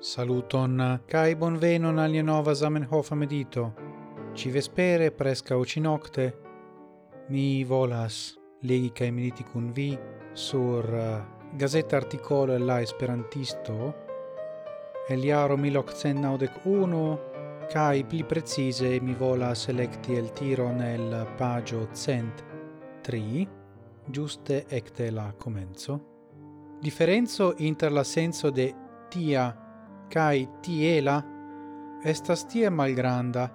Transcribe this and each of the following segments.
Saluton kai bonvenon al nova Zamenhof medito. Ci vespere presca o cinocte mi volas legi kai mediti kun vi sur uh, gazeta articolo la esperantisto el iaro 1891 kai pli precise mi volas selecti el tiro nel pagio cent tri giuste ecte la comenzo differenzo inter la senso de tia cae tiela estas tie malgranda,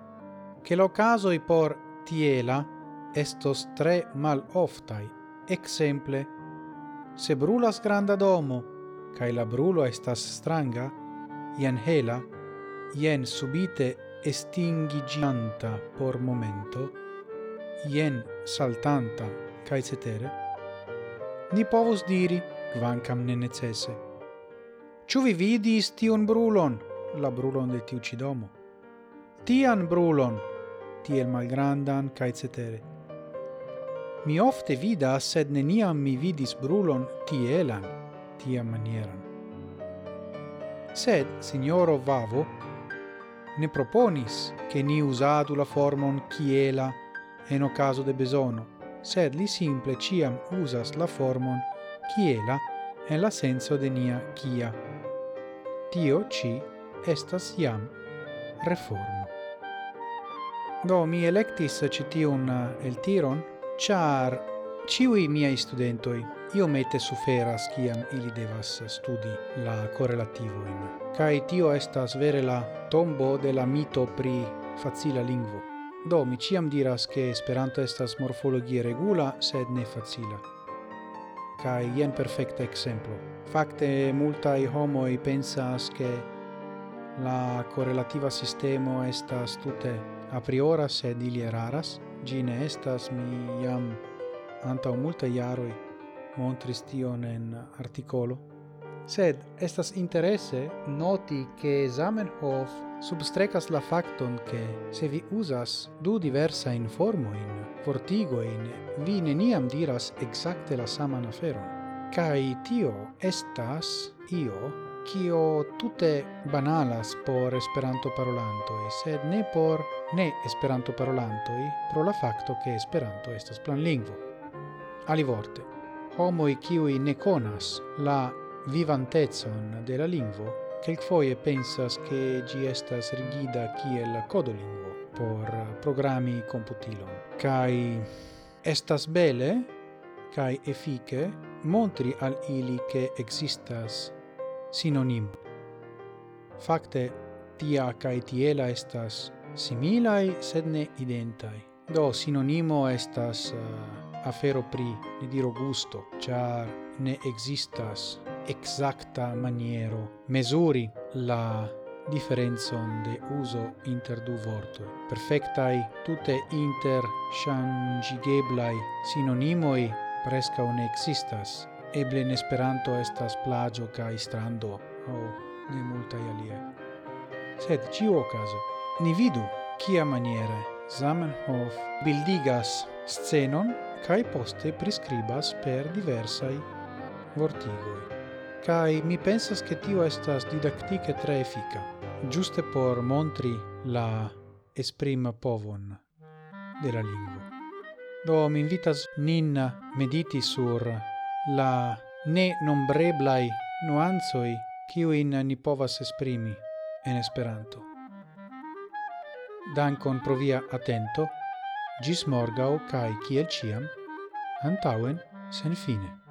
che l'ocasoi por tiela estos tre mal oftai, exemple, se brulas granda domo, cae la brulo estas stranga, ien hela, ien subite estingigianta por momento, ien saltanta, cae cetere, ni povus diri, quancam ne necesse, Ciu vi vidis tion brulon, la brulon de tiu ĉi domo? Tian brulon, tiel malgrandan kaj cetere. Mi ofte vidas, sed neniam mi vidis brulon tielan, tia manieran. Sed signoro Vavo ne proponis che ni usadu la formon chiela en ocaso de besono, sed li simple ciam usas la formon chiela en la senso de nia kia. Tio ci estas iam reformo. Do, mi electis citiun eh, el tiron, char ciui miei studentoi io mette suferas ciam ili devas studi la correlativoin. Cai tio estas vere la tombo de la mito pri facila lingvo. Do, mi ciam diras che Esperanto estas morfologie regula, sed ne facila. Kai ien perfecta exemplo. Fakte homo i pensas che la correlativa sistemo estas tute a priori sed ili eraras. gine estas mi jam anta multa jaroi montris tion en articolo Sed estas interesse noti che Zamenhof substrecas la facton che se vi usas du diversa in formoin, vortigoin, vi neniam diras exacte la sama aferon. Kai tio estas io kio tutte banalas por esperanto e sed ne por ne esperanto parolanto pro la facto che esperanto estas planlingvo. Alivorte, homoi kiu ne conas la vivantezon de la lingvo, quelquefoie pensas che gi estas rigida kiel codolingvo por programmi computilon. Kai estas bele kai efike montri al ili che existas sinonim. Fakte tia kai tiela estas similai sed ne identai. Do sinonimo estas uh, afero pri ne diro gusto, char ne existas exacta maniero mesuri la differenzon de uso inter du vortoi. Perfectai tutte inter shangigeblai sinonimoi presca un existas. Eble in Esperanto estas plagio istrando strando aŭ ne multaj alie. Sed ciu ocaso, ni vidu kiamaniere Zamenhof bildigas scenon kai poste prescribas per diversai vortigoi kai mi pensas che tio estas didaktike tre efika, giuste por montri la esprima povon de la lingvo. Do mi invitas nin mediti sur la ne nombreblai nuanzoi kiuin ni povas esprimi en Esperanto. Dankon pro via atento, gis morgau kai kiel ciam, antauen sen fine.